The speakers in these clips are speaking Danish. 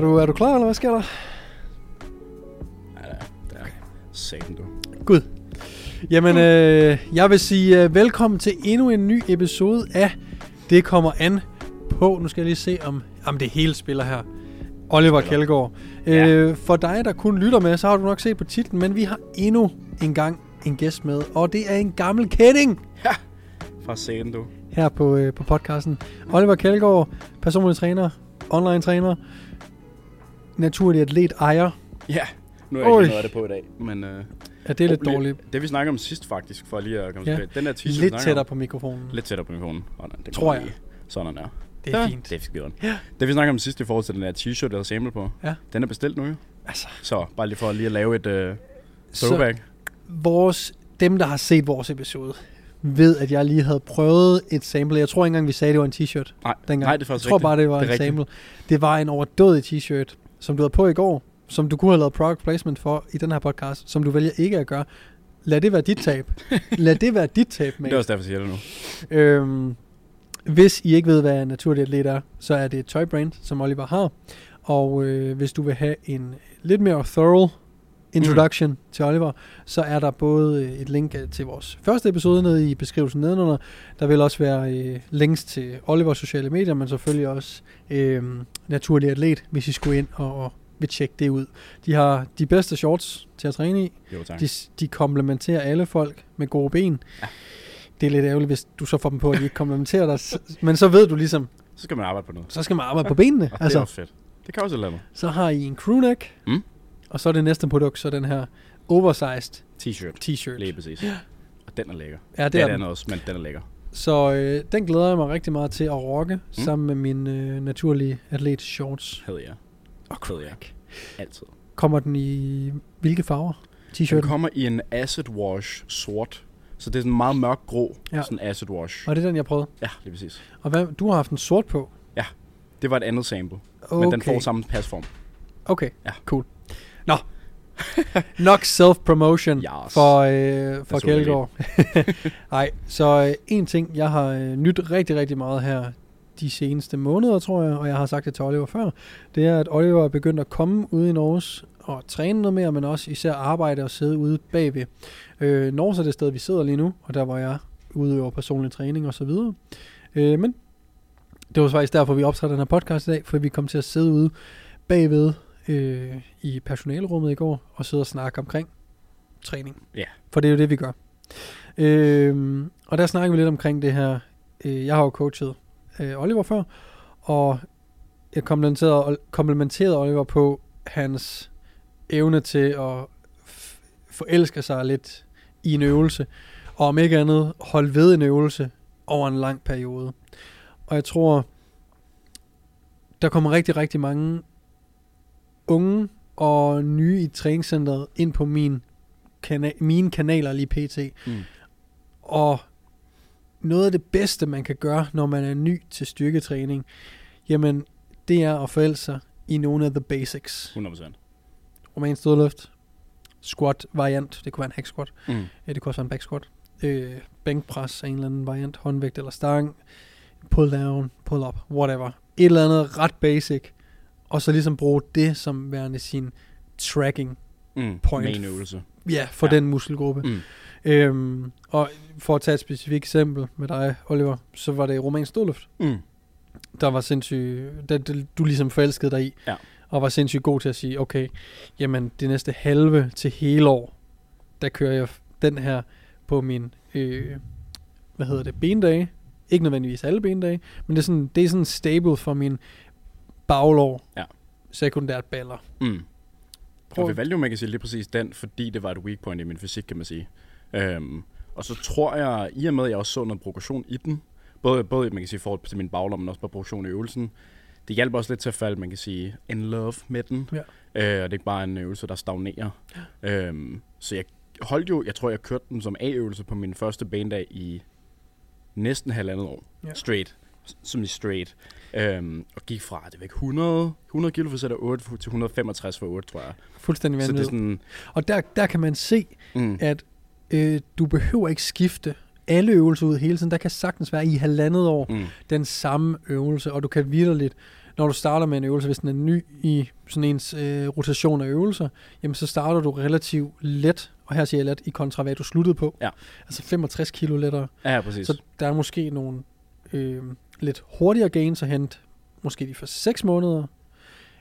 Er du, er du klar, eller hvad sker der? Ja, det er, satan, du. Gud. Jamen, øh, jeg vil sige øh, velkommen til endnu en ny episode af Det kommer an på. Nu skal jeg lige se, om, om det hele spiller her. Oliver. Kjeldgaard. Ja. Øh, for dig, der kun lytter med, så har du nok set på titlen, men vi har endnu en gang en gæst med, og det er en gammel kending Fra satan, du. her på, øh, på podcasten. Oliver Kjeldgaard, personlig træner, online træner, naturlig atlet ejer. Ja, nu er jeg Oj. ikke noget af det på i dag, men... Øh, Ja, det er lidt oh, dårligt. Det vi snakker om sidst faktisk, for lige at komme Ja. tilbage. Den der t-shirt, Lidt tættere om- på mikrofonen. Lidt tættere på mikrofonen. Sådan, det Tror jeg. lige. Sådan er. Det er ja, fint. Det er skide ja. Det vi snakker om sidst i forhold til den der t-shirt, der er samlet på, Ja. den er bestilt nu jo. Altså, Så bare lige for lige at lave et øh, så throwback. vores, dem, der har set vores episode, ved, at jeg lige havde prøvet et sample. Jeg tror ikke engang, vi sagde, det var en t-shirt Nej, dengang. nej, det er faktisk jeg tror rigtigt. bare, det var Det en rigtigt. sample. Det var en overdådig t-shirt, som du havde på i går, som du kunne have lavet product placement for i den her podcast, som du vælger ikke at gøre. Lad det være dit tab. Lad det være dit tab, Det er mate. også derfor, jeg siger det nu. Øhm, hvis I ikke ved, hvad naturlig atlet er, så er det et tøjbrand, som Oliver har. Og øh, hvis du vil have en lidt mere thorough introduction mm. til Oliver, så er der både øh, et link øh, til vores første episode nede i beskrivelsen nedenunder. Der vil også være øh, links til Olivers sociale medier, men selvfølgelig også øh, naturlig atlet, hvis I skulle ind og, og vil tjekke det ud. De har de bedste shorts til at træne i. Jo, tak. De, de komplementerer alle folk med gode ben. Ja. Det er lidt ærgerligt, hvis du så får dem på, at de ikke komplementerer dig. Men så ved du ligesom, Så skal man arbejde på noget. så skal man arbejde på benene. Og det er Altså, også fedt. Det kan også et eller andet. så har I en crewneck, Mm. Og så er det næste produkt, så den her oversized T-shirt. t-shirt. Lige præcis. Og den er lækker. Ja, det Det er den. den også, men den er lækker. Så øh, den glæder jeg mig rigtig meget til at rocke, mm. sammen med min øh, naturlige atlet shorts Hed jeg. og ja. crewneck. Altid. Kommer den i hvilke farver? Den T-shirten? kommer i en acid wash sort. Så det er sådan meget mørk grå. Ja. Ja. Sådan acid wash. Og det er den, jeg prøvede. Ja, lige præcis. Og hvad, du har haft en sort på? Det var et andet sample. Okay. Men den får samme pasform. Okay, Ja. cool. Nå. Nok self-promotion Yes. for, øh, for. Kjeldgaard. Nej, så øh, en ting, jeg har øh, nyt rigtig, rigtig meget her de seneste måneder, tror jeg, og jeg har sagt det til Oliver før, det er, at Oliver er begyndt at komme ud i Norge og træne noget mere, men også især arbejde og sidde ude bagved. Øh, Norge er det sted, vi sidder lige nu, og der hvor jeg udøver personlig træning og så videre. Øh, men det var faktisk derfor, vi optræder den her podcast i dag, for vi kom til at sidde ude bagved øh, i personalerummet i går og sidde og snakke omkring træning. Ja. For det er jo det, vi gør. Øh, og der snakker vi lidt omkring det her. Øh, jeg har jo coachet øh, Oliver før, og jeg komplementerede, komplementerede Oliver på hans evne til at f- forelske sig lidt i en øvelse, og om ikke andet holde ved en øvelse over en lang periode. Og jeg tror, der kommer rigtig, rigtig mange unge og nye i træningscenteret ind på min kana- mine kanaler lige pt. Mm. Og noget af det bedste, man kan gøre, når man er ny til styrketræning, jamen, det er at forelske sig i nogle af the basics. 100%. Roman stødløft, squat variant, det kunne være en hack squat, Mm. ja, det kunne også være en back squat, øh, bænkpres af en eller anden variant, håndvægt eller stang, pull down, pull up, whatever. Et eller andet ret basic, og så ligesom bruge det som værende sin tracking, Mm. Point. Main øvelse. ja, for ja. Den muskelgruppe. Mm. Øhm, og for at tage et specifikt eksempel med dig, Oliver, så var det romansk ståløft, Mm. der var sindssygt, der, der, du ligesom forelskede dig i, Ja. og var sindssygt god til at sige, okay, jamen det næste halve til hele år, der kører jeg den her på min, øh, hvad hedder det, bendage, ikke nødvendigvis alle bendage, men det er sådan, det er sådan stable for min baglår, Ja. sekundært baller. Mm. Prøv- Og vi valgte jo, man kan sige lige præcis den, fordi det var et weak point i min fysik, kan man sige. Øhm, og så tror jeg, i og med, at jeg også så noget progression i den, både, både man kan sige, i forhold til min baglom, men også på progression i øvelsen, det hjalp også lidt til at falde, man kan sige, in love med den. Ja. Øh, og det er ikke bare en øvelse, der stagnerer. Øhm, så jeg holdt jo, jeg tror, jeg kørte den som A-øvelse på min første banedag i næsten halvandet år. Ja. Straight. Som i straight. Øhm, og gik fra, det ikke 100, 100 kilo for sæt af 8 til 165 for 8, tror jeg. Fuldstændig Så det er vanvittigt. sådan... Og der, der kan man se, Mm, at øh, du behøver ikke skifte alle øvelser ud hele tiden. Der kan sagtens være i halvandet år mm, den samme øvelse, og du kan vidderligt når du starter med en øvelse, hvis den er ny i sådan ens øh, rotation af øvelser, jamen så starter du relativt let, og her siger jeg let, i kontra hvad du sluttede på. Ja. Altså 65 kilo lettere. Ja, ja, præcis. Så der er måske nogle øh, lidt hurtigere gains at hente, måske de første 6 måneder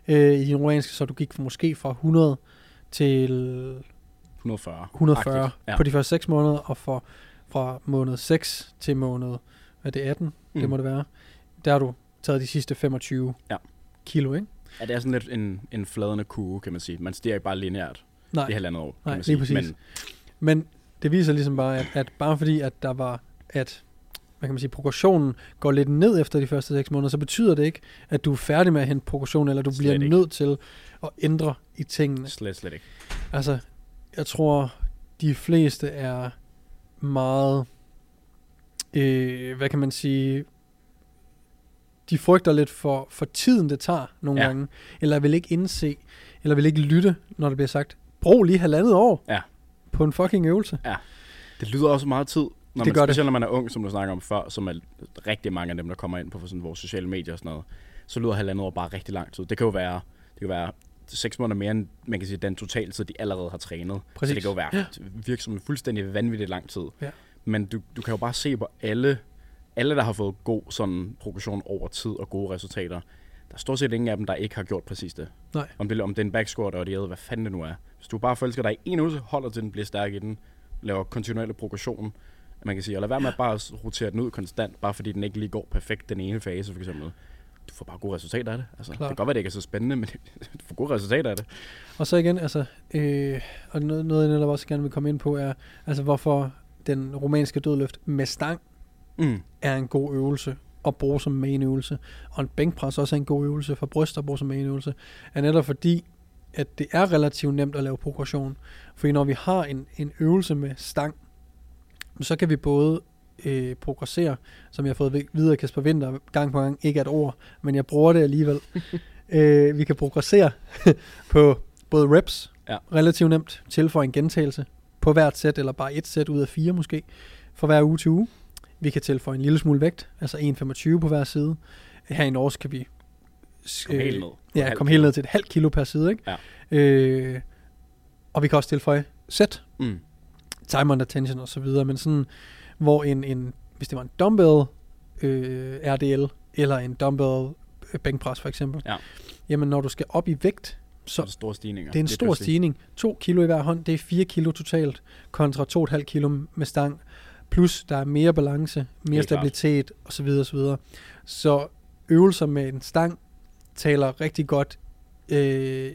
øh, i din romanske, så du gik fra, måske fra 100 til 140. 140 Agtigt, ja. på de første 6 måneder, og for, fra måned 6 til måned, hvad det 18, mm. det må det være, der har du taget de sidste 25 Ja. kilo, ikke? Ja, det er sådan lidt en, en fladende kurve, kan man sige. Man stiger ikke bare lineært Nej, i halvandet år, kan Nej, man sige. præcis. Men men det viser ligesom bare, at, at bare fordi, at der var, at hvad kan man sige, progressionen går lidt ned efter de første 6 måneder, så betyder det ikke, at du er færdig med at hente progression, eller du Slet bliver ikke. nødt til at ændre i tingene. slet, slet ikke. Altså, jeg tror, de fleste er meget, øh, hvad kan man sige, de frygter lidt for, for tiden, det tager nogle Ja. ja. gange, eller vil ikke indse, eller vil ikke lytte, når det bliver sagt, brug lige halvandet år Ja. på en fucking øvelse. Det lyder også meget tid, når Det man, gør det. specielt når man er ung, som du snakker om før, som er rigtig mange af dem, der kommer ind på sådan vores sociale medier og sådan noget, så lyder halvandet år bare rigtig lang tid. Det kan jo være, det kan være seks måneder mere end, man kan sige, den totale tid, de allerede har trænet. Præcis. Så det kan jo være ja. virke som en fuldstændig vanvittig lang tid. Ja. Men du, du kan jo bare se på alle, alle, der har fået god sådan progression over tid og gode resultater. Der er stort set ingen af dem, der ikke har gjort præcis det. Nej. Om det, om det er en back squat, og det er, hvad fanden det nu er. Hvis du bare forelsker dig i en øvelse, holder til den, bliver stærk i den, laver kontinuerlig progression, man kan sige, og lad være med at bare rotere den ud konstant, bare fordi den ikke lige går perfekt den ene fase, for eksempel. Du får bare gode resultater af det. Altså, det Klart. kan godt være, det ikke er så spændende, men du får gode resultater af det. Og så igen, altså, øh, og noget, noget jeg også gerne vil komme ind på, er, altså hvorfor den romanske dødløft med stang Mm. er en god øvelse at bruge som main øvelse, og en bænkpres også er en god øvelse for bryst at bruge som main øvelse, er netop fordi, at det er relativt nemt at lave progression. Fordi når vi har en, en øvelse med stang, så kan vi både øh, progressere, som jeg har fået videre Kasper Winter gang på gang, ikke et ord, men jeg bruger det alligevel. øh, vi kan progressere på både reps, Ja. relativt nemt, tilføje en gentagelse på hvert sæt, eller bare et sæt ud af fire måske, for hver uge til uge. Vi kan tilføje en lille smule vægt, altså 1,25 på hver side. Her i Norge kan vi Kom helt ned. på Ja, kom helt ned til et halvt kilo per side, ikke? Ja. Øh, og vi kan også tilføje sæt, Mm. Time under tension og så videre, men sådan, hvor en, en hvis det var en dumbbell øh, RDL, eller en dumbbell øh, bænkpres for eksempel, Ja. jamen når du skal op i vægt, Så så er det store stigninger. det er en stor pludselig. stigning. 2 kilo i hver hånd, det er 4 kilo totalt, kontra 2,5 kilo med stang. Plus, der er mere balance, mere Helt klart. stabilitet osv. osv. Så øvelser med en stang taler rigtig godt, øh,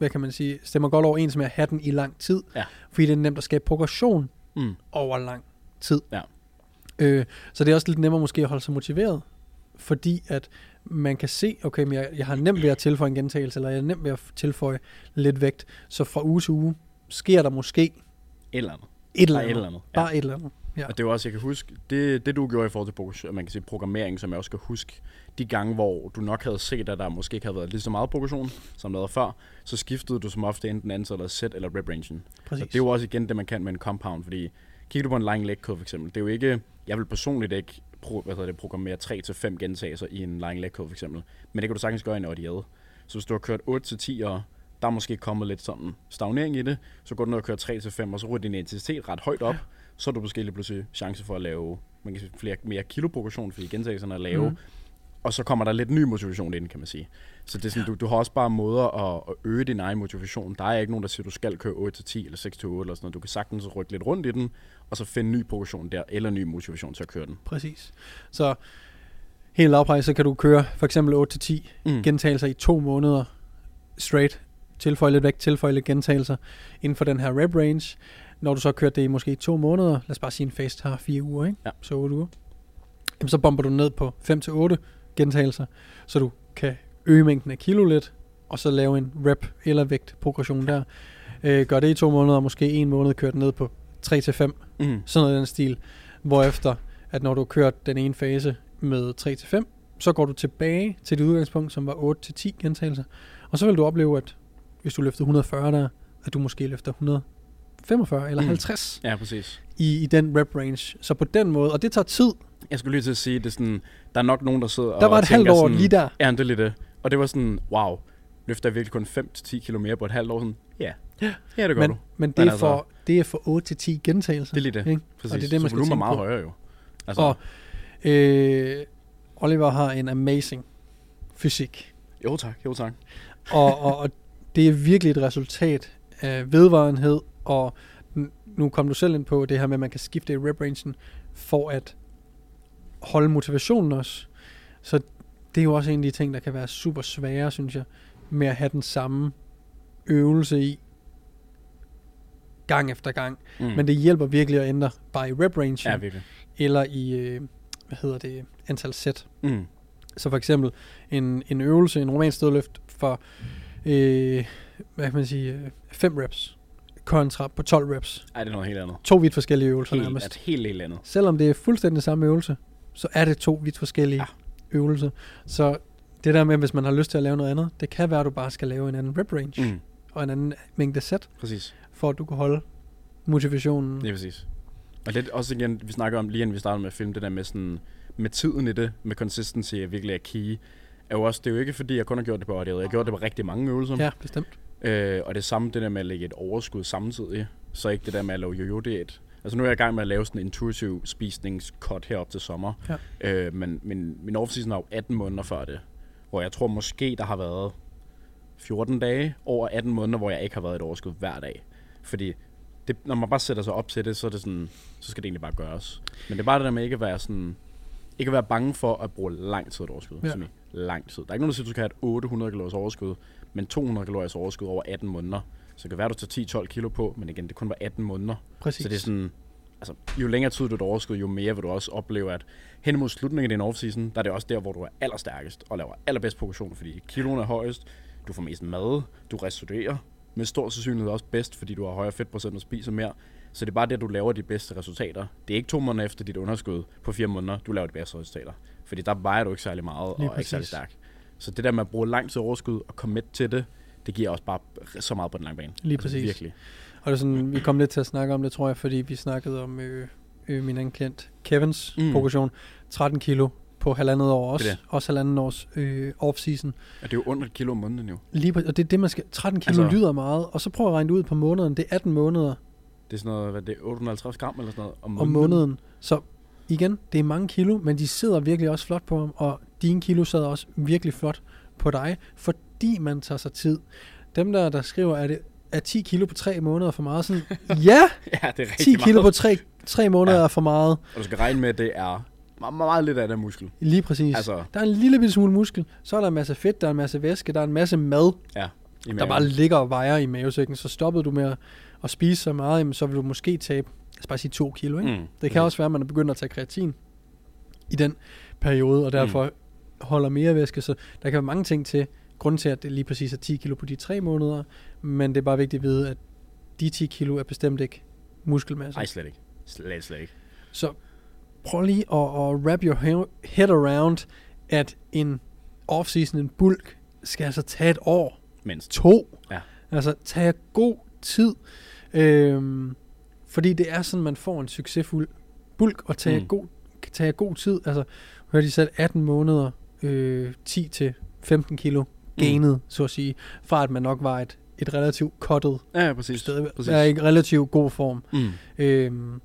hvad kan man sige, stemmer godt overens med at have den i lang tid. Ja. Fordi det er nemt at skabe progression Mm. over lang tid. Ja. Øh, så det er også lidt nemmere måske at holde sig motiveret, fordi at man kan se, okay, men jeg, jeg har nemt ved at tilføje en gentagelse, eller jeg er nemt ved at tilføje lidt vægt, så fra uge til uge sker der måske Et eller andet. et eller Bare et andet. eller andet. Ja. Bare et eller andet. Ja. Og det er jo også, jeg kan huske, det, det du gjorde i forhold til man kan sige, programmering, som jeg også skal huske, de gange, hvor du nok havde set, at der måske ikke havde været lige så meget progression, som der havde før, så skiftede du som ofte enten antallet af set eller rep rangen. Præcis. Og det er jo også igen det, man kan med en compound, fordi kigger du på en lying leg curve for eksempel, det er jo ikke, jeg vil personligt ikke pro, hvad hedder det, programmere 3-5 gentagelser i en lying leg curve for eksempel, men det kan du sagtens gøre i en ODL. Så hvis du har kørt 8-10 og der er måske kommet lidt sådan stagnering i det, så går du ned og kører 3-5, og så ryger din intensitet ret højt op, så er du måske lige pludselig chance for at lave man kan sige, flere, mere kiloprogression, fordi gentagelserne er lave, mm. og så kommer der lidt ny motivation ind, kan man sige. Så det er sådan, du, du har også bare måder at, at øge din egen motivation. Der er ikke nogen, der siger, at du skal køre 8-10 eller 6-8 eller sådan noget. Du kan sagtens rykke lidt rundt i den, og så finde ny progression der, eller ny motivation til at køre den. Præcis. Så helt lavpræs, så kan du køre for eksempel 8-10 Mm. gentagelser i to måneder straight. Tilføje lidt vægt, tilføje lidt gentagelser inden for den her rep range. Når du så har kørt det i måske to måneder, lad os bare sige en fase har fire uger, ikke? Ja. Så otte uger. Jamen, så bomber du ned på 5-8 gentagelser, så du kan øge mængden af kilo lidt, og så lave en rep eller vægt progression der. Øh, gør det i to måneder, og måske en måned kørt ned på 3-5 Mm. sådan noget i den stil. Hvorefter, at når du har kørt den ene fase med 3-5, så går du tilbage til dit udgangspunkt, som var 8-10 gentagelser. Og så vil du opleve, at hvis du løfter 140 der, at du måske løfter 145 eller Mm. 50 Ja, præcis. i, i den rep range. Så på den måde, og det tager tid. Jeg skulle lige til at sige, det er sådan, der er nok nogen, der sidder Der og var et halvt år sådan, lige der. Ja, det er lige det. Og det var sådan, wow, løfter jeg virkelig kun 5-10 kilo mere på et halvt år? Sådan, ja, Ja. ja det gør Men, du. men det, Men er altså- for, det er for 8 til 10 gentagelser. Det er lige det. Ikke? Præcis. Og det er det, man så skal er meget på. højere jo. Altså, Og øh, Oliver har en amazing fysik. jo tak, jo tak. og, og, og det er virkelig et resultat af vedvarenhed, og nu kom du selv ind på det her med, at man kan skifte i rep rangen for at holde motivationen også. Så det er jo også en af de ting, der kan være super svære, synes jeg, med at have den samme øvelse i gang efter gang. Mm. Men det hjælper virkelig at ændre bare i rep range, Ja, virkelig. eller i, øh, hvad hedder det, antal sæt. Mm. Så for eksempel en, en øvelse, en romansk stødløft for, øh, hvad kan man sige, 5 reps kontra på 12 reps. Ej, det er noget helt andet. To vidt forskellige øvelser Helt, nærmest. helt, helt andet. Selvom det er fuldstændig samme øvelse, så er det to vidt forskellige Ja. ja. øvelser. Så det der med, hvis man har lyst til at lave noget andet, det kan være, at du bare skal lave en anden rep range mm. Mm. og en anden mængde sæt, Præcis. for at du kan holde motivationen. Det er præcis. Og lidt også igen, vi snakker om lige inden vi startede med at filme, det der med sådan, med tiden i det, med consistency er virkelig er key. Er jo også, det er jo ikke fordi, jeg kun har gjort det på audio. Jeg har gjort det på rigtig mange øvelser. Ja, bestemt. Øh, og det samme det der med at lægge et overskud samtidig. Så ikke det der med at lave jojo diæt. Altså nu er jeg i gang med at lave sådan en intuitive spisningscut herop til sommer. Ja. Øh, men min, min off-season er jo 18 måneder før det. Hvor jeg tror måske, der har været 14 dage over 18 måneder, hvor jeg ikke har været et overskud hver dag. Fordi det, når man bare sætter sig op til det, så er det sådan, så skal det egentlig bare gøres. Men det er bare det der med ikke at være sådan, ikke at være bange for at bruge lang tid et overskud. Ja. Som i lang tid. Der er ikke nogen, der siger, at du skal have et 800 kalorier overskud, men 200 kalorier overskud over 18 måneder. Så det kan være, at du tager 10-12 kilo på, men igen, det kun var 18 måneder. Præcis. Så det er sådan, altså, jo længere tid du er overskud, jo mere vil du også opleve, at hen mod slutningen af din off-season, der er det også der, hvor du er allerstærkest og laver allerbedst progression, fordi kiloen er højest, du får mest mad, du restituerer med stor sandsynlighed også bedst, fordi du har højere fedtprocent og spiser mere. Så det er bare det, du laver de bedste resultater. Det er ikke to måneder efter dit underskud på fire måneder, du laver de bedste resultater. Fordi der vejer du ikke særlig meget Lige og er ikke særlig præcis. stærk. Så det der med at bruge lang tid overskud og commit til det, det giver også bare så meget på den lange bane. Lige Altså, præcis. Virkelig. Og det er sådan, vi kom lidt til at snakke om det, tror jeg, fordi vi snakkede om øh, øh, min anden klient, Kevins Mm. progression. 13 kilo på halvandet år også. Det er Også halvandet års øh, off-season. Og det er jo under et kilo om måneden jo. Lige, præ- og det er det, man skal... 13 kilo altså, lyder meget, og så prøv at regne det ud på måneden. Det er 18 måneder Det er sådan noget, hvad det er, 850 gram eller sådan noget om om måneden. måneden. Så igen, det er mange kilo, men de sidder virkelig også flot på ham, og dine kilo sidder også virkelig flot på dig, fordi man tager sig tid. Dem der, der skriver, at det er 10 kilo på 3 måneder for meget, sådan, ja, Ja, det er rigtig 10 kilo meget. på 3, 3 måneder Ja. er for meget. Og du skal regne med, at det er meget, meget lidt af den muskel. Lige præcis. Altså, Der er en lille bitte smule muskel, så er der en masse fedt, der er en masse væske, der er en masse mad, ja. Der bare ligger og vejer i mavesækken. Så stoppede du med at, at spise så meget, jamen, så vil du måske tabe, lad os bare sige 2 kilo. Ikke? Mm, Det kan også være, at man er begyndt at tage kreatin i den periode, og derfor mm. holder mere væske. Så der kan være mange ting til, grund til, at det lige præcis er 10 kilo på de 3 måneder, men det er bare vigtigt at vide, at de 10 kilo er bestemt ikke muskelmasse. Nej, slet ikke. Slet, slet ikke. Så prøv lige at, at wrap your he- head around, at en off-season, en bulk, skal altså tage et år, Mindst. to. Ja. Altså tage god tid. Øhm, fordi det er sådan, man får en succesfuld bulk, og tage, Mm. god, kan tage god tid. Altså, hørte de selv 18 måneder, øh, 10 til 15 kilo gainet, mm. så at sige, fra at man nok var et, et relativt cuttet Ja, ja, præcis. sted. præcis. Er i relativt god form. Mm. Øhm,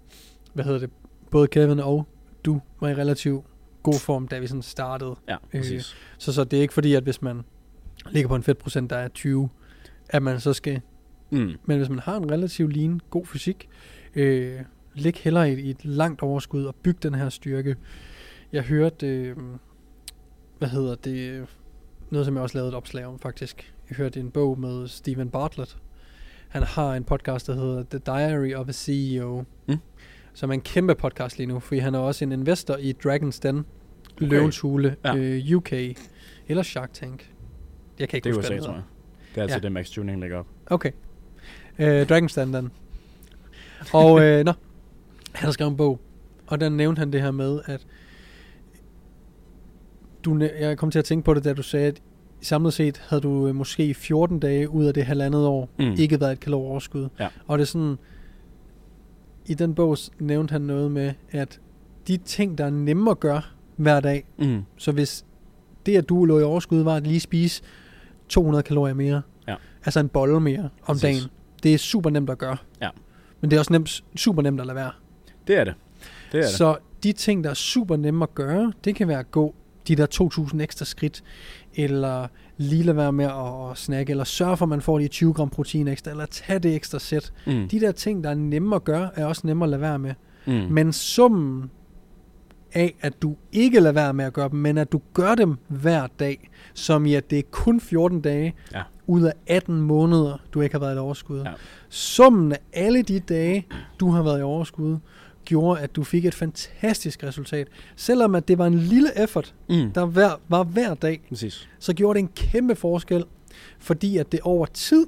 hvad hedder det? Både Kevin og du var i relativt god form, da vi sådan startede. Ja, præcis. Så, så det er ikke fordi, at hvis man ligger på en fedtprocent, der er 20, at man så skal... Mm. Men hvis man har en relativt lean, god fysik, øh, lig hellere i, i et langt overskud og byg den her styrke. Jeg hørte, øh, hvad hedder det, noget som jeg også lavede et opslag om faktisk. Jeg hørte en bog med Steven Bartlett. Han har en podcast, der hedder The Diary of a CEO. Mm. Som er en kæmpe podcast lige nu, fordi han er også en investor i Dragon's Den, okay. Løvens Hule, Ja. øh, UK, eller Shark Tank. Jeg kan ikke Det er huske, hvad hedder. jeg. Det er altid Ja. det, Max Tuning lægger op. Okay. Øh, Dragon's Den, den. Og, øh, nå, han har skrevet en bog, og der nævnte han det her med, at du, jeg kom til at tænke på det, da du sagde, at samlet set havde du øh, måske 14 dage ud af det halvandet år Mm. ikke været et kalorieoverskud. Ja. Og det er sådan, i den bog nævnte han noget med, at de ting, der er nemme at gøre hver dag, Mm. så hvis det, at du lå i overskud, var at lige spise 200 kalorier mere, Ja. altså en bolle mere om Præcis. dagen, det er super nemt at gøre. Ja. Men det er også nemt, super nemt at lade være. Det er det. Det er det. Så de ting, der er super nemme at gøre, det kan være at gå de der 2.000 ekstra skridt, eller lige lade være med at, snakke, eller sørge for, at man får de 20 gram protein ekstra, eller tage det ekstra sæt. Mm. De der ting, der er nemme at gøre, er også nemme at lade være med. Mm. Men summen af, at du ikke lader være med at gøre dem, men at du gør dem hver dag, som i at det er kun 14 dage Ja. ud af 18 måneder, du ikke har været i overskud. Ja. Summen af alle de dage, du har været i overskud, gjorde, at du fik et fantastisk resultat. Selvom at det var en lille effort, Mm. der hver, var hver dag, Præcis. så gjorde det en kæmpe forskel, fordi at det over tid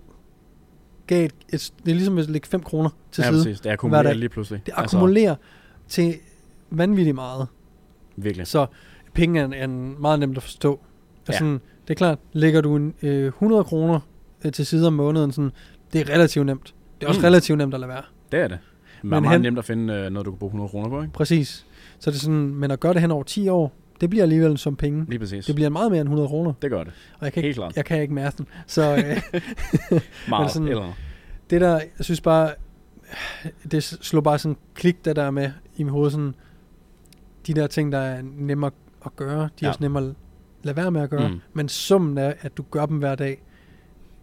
gav et, et det er ligesom at lægge 5 kroner til ja, side. præcis. Det akkumulerer lige pludselig. Det akkumulerer til vanvittigt meget. Altså, virkelig. Så penge er, er meget nemt at forstå. Ja. Ja. Sådan, det er klart, lægger du en, øh, 100 kroner øh, til side om måneden, sådan, det er relativt nemt. Det er også Mm. relativt nemt at lade være. Det er det. Men det er Men meget hen- nemt at finde øh, noget, du kan bruge 100 kroner på, ikke? Præcis. Så det er sådan, men at gøre det hen over 10 år, det bliver alligevel som penge. Lige præcis. Det bliver meget mere end 100 kroner. det gør det. Og jeg kan Helt ikke, klart. jeg kan ikke mærke den. Så øh, Meget. sådan- Eller det der, jeg synes bare, det slår bare sådan klik, det der med i mit hoved, sådan, de der ting, der er nemmere at gøre, de er Ja. også nemmere at lade være med at gøre. Mm. Men summen af, at du gør dem hver dag,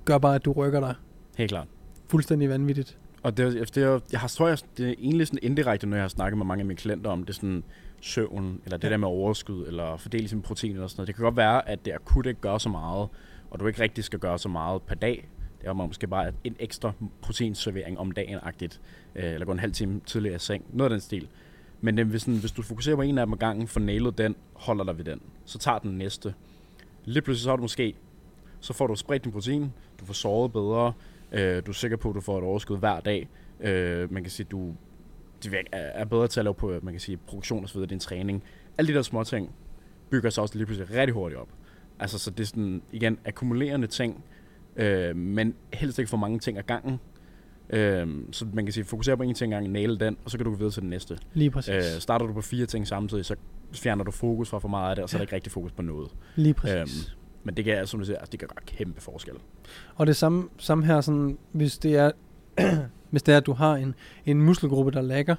gør bare, at du rykker dig helt klart. fuldstændig vanvittigt. Og det, er- det, er, jeg har, tror jeg, det er egentlig sådan indirekte, når jeg har snakket med mange af mine klienter om, det er sådan søvn, eller det Ja. der med overskud, eller fordele sin protein eller sådan noget. Det kan godt være, at det akut ikke gør så meget, og du ikke rigtig skal gøre så meget per dag. Det er måske bare en ekstra proteinservering om dagen-agtigt, øh, eller gå en halv time tidligere i seng. Noget af den stil. Men den, hvis, sådan, hvis du fokuserer på en af dem ad gangen, får nailet den, holder dig ved den, så tager den næste. Lige pludselig så har du måske, så får du spredt din protein, du får sovet bedre, øh, du er sikker på, at du får et overskud hver dag. Øh, man kan sige, du er bedre til at lave på, øh, man kan sige, produktion og så videre, din træning. Alle de der små ting bygger sig også lige pludselig rigtig hurtigt op. Altså, så det er sådan, igen, akkumulerende ting, øh, men helst ikke for mange ting ad gangen. Øh, så man kan sige, fokusere på en ting gangen, nail den, og så kan du gå videre til den næste. Lige præcis. Øh, starter du på fire ting samtidig, så fjerner du fokus fra for meget af det, og så er der ikke rigtig fokus på noget. Lige præcis. Øhm. Men det kan, som du siger, altså, det kan gøre kæmpe forskel. Og det samme, samme her, sådan, hvis det er, hvis det er, at du har en, en muskelgruppe, der lægger,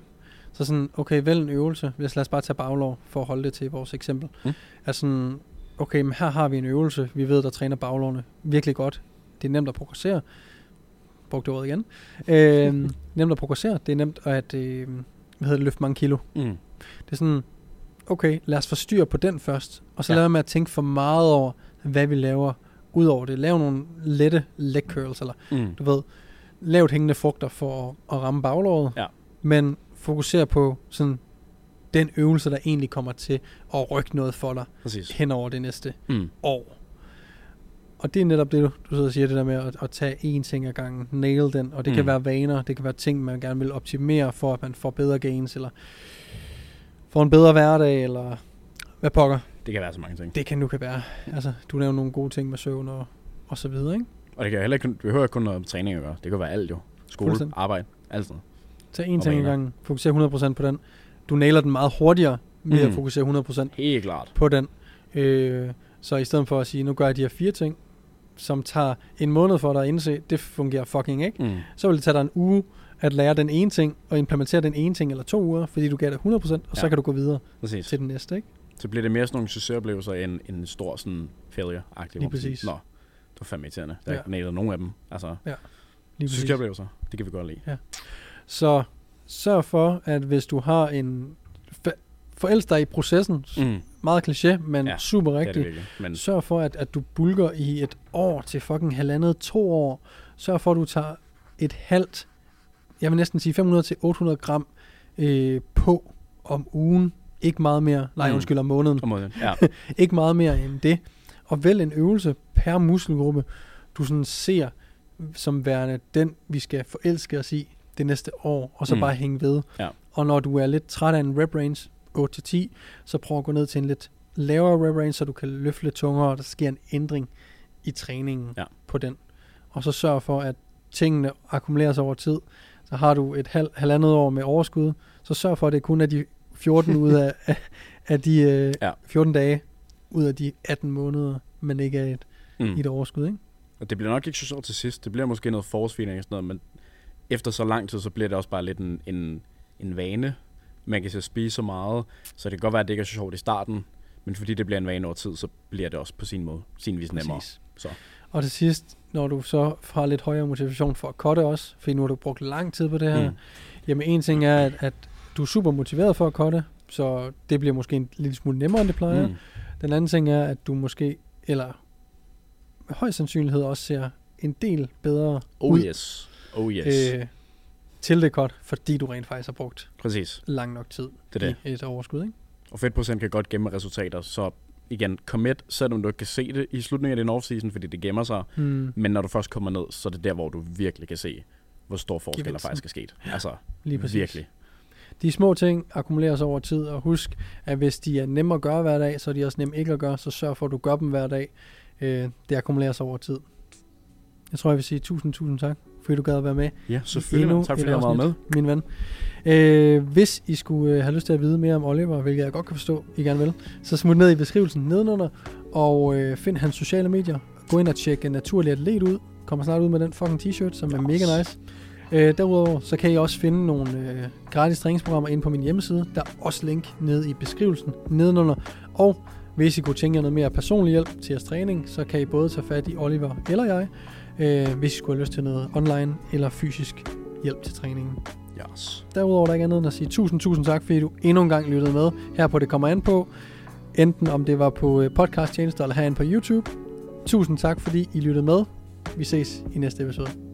så sådan, okay, vælg en øvelse. Hvis lad os bare tage baglov, for at holde det til vores eksempel. Mm. Er sådan, okay, men her har vi en øvelse. Vi ved, der træner baglovene virkelig godt. Det er nemt at progressere. Brugte ordet igen. Øh, nemt at progressere. Det er nemt at øh, hvad hedder det, løfte mange kilo. Mm. Det er sådan, okay, lad os få styr på den først. Og så Ja. lad med at tænke for meget over, hvad vi laver ud over det. Lav nogle lette leg curls, eller Mm. du ved, lavt hængende frugter for at, at ramme baglåret. Ja. Men fokuser på sådan den øvelse, der egentlig kommer til at rykke noget for dig Præcis. hen over det næste Mm. år. Og det er netop det, du, sidder og siger, det der med at, at tage én ting ad gangen, nail den, og det mm. kan være vaner, det kan være ting, man gerne vil optimere for, at man får bedre gains, eller får en bedre hverdag, eller hvad pokker. Det kan være så mange ting. Det kan nu kan være. Altså, du nævner nogle gode ting med søvn og, og så videre, ikke? Og det kan heller ikke, det behøver kun noget med træning at gøre. Det kan være alt jo. Skole, arbejde, alt sådan. Tag én ting ad gangen, fokuser 100% på den. Du nailer den meget hurtigere ved Mm. at fokusere 100% Helt klart. på den. Øh, så i stedet for at sige, nu gør jeg de her fire ting, som tager en måned for dig at indse, det fungerer fucking ikke. Mm. Så vil det tage dig en uge at lære den ene ting, og implementere den ene ting, eller to uger, fordi du gav det 100%, og ja. så Ja. kan du gå videre Præcis. til den næste, ikke? Så bliver det mere sådan nogle succesoplevelser end, en stor sådan failure-agtig. Lige præcis. Nå, det var fandme irriterende. Der Ja. er nogen af dem. Altså, Lige præcis. succesoplevelser, det kan vi godt lide. Så sørg for, at hvis du har en... Forelsk dig i processen. Mm. Meget kliché, men Ja, super Det er det rigtigt. virkelig. Men Sørg for, at, at du bulker i et år til fucking halvandet, to år. Sørg for, at du tager et halvt, jeg vil næsten sige 500-800 gram øh, på om ugen. Ikke meget mere, nej Mm. undskyld, om måneden. på måden, ja. Ikke meget mere end det. Og vælg en øvelse per muskelgruppe, du sådan ser som værende den, vi skal forelske os i det næste år, og så mm. bare hænge ved. Ja. Og når du er lidt træt af en rep range, 8-10, så prøv at gå ned til en lidt lavere rep range, så du kan løfte lidt tungere, og der sker en ændring i træningen Ja. på den. Og så sørg for, at tingene akkumuleres over tid. Så har du et halv, halvandet år med overskud, så sørg for, at det kun er de 14 ud af, af, af de øh, Ja. 14 dage ud af de 18 måneder, men ikke er et, Mm. mm. et overskud, ikke? Og det bliver nok ikke så sjovt til sidst. Det bliver måske noget forårsfeeling og sådan noget, men efter så lang tid, så bliver det også bare lidt en, en, en vane. Man kan så spise så meget, så det kan godt være, at det ikke er så sjovt i starten, men fordi det bliver en vane over tid, så bliver det også på sin måde, sin vis nemmere. Præcis. Så. Og til sidst, når du så har lidt højere motivation for at cutte også, fordi nu har du brugt lang tid på det her, Mm. jamen en ting er, at, at du er super motiveret for at cutte, så det bliver måske en lille smule nemmere, end det plejer. Mm. Mm. Den anden ting er, at du måske, eller med høj sandsynlighed også ser en del bedre Oh ud yes. Oh yes. Øh. Til det cut, fordi du rent faktisk har brugt Præcis. lang nok tid Det er det. i et overskud. Ikke? Og fedtprocent kan godt gemme resultater, så igen, commit, selvom du ikke kan se det i slutningen af din offseason, fordi det gemmer sig. Hmm, Men når du først kommer ned, så er det der, hvor du virkelig kan se, hvor stor forskel der faktisk er sket. Altså, lige præcis. virkelig. De små ting akkumuleres over tid, og husk, at hvis de er nemme at gøre hver dag, så er de også nemme ikke at gøre, så sørg for, at du gør dem hver dag. Øh, det akkumuleres over tid. Jeg tror, jeg vil sige tusind, tusind tak, fordi du gad at være med. Ja, selvfølgelig. Endnu tak fordi jeg var med. Min ven. Øh, hvis I skulle øh, have lyst til at vide mere om Oliver, hvilket jeg godt kan forstå, I gerne vil, så smut ned i beskrivelsen nedenunder, og øh, find hans sociale medier. Gå ind og tjek Naturlig Atlet ud. Kommer snart ud med den fucking t-shirt, som er mega nice. Øh, derudover så kan I også finde nogle øh, gratis træningsprogrammer inde på min hjemmeside. Der er også link nede i beskrivelsen nedenunder. Og hvis I kunne tænke jer noget mere personlig hjælp til jeres træning, så kan I både tage fat i Oliver eller jeg, øh, hvis I skulle have lyst til noget online eller fysisk hjælp til træningen. Yes. Derudover er der ikke andet end at sige tusind, tusind tak, fordi du endnu en gang lyttede med her på Det Kommer An På. Enten om det var på øh, podcast tjenester eller herinde på YouTube. Tusind tak, fordi I lyttede med. Vi ses i næste episode.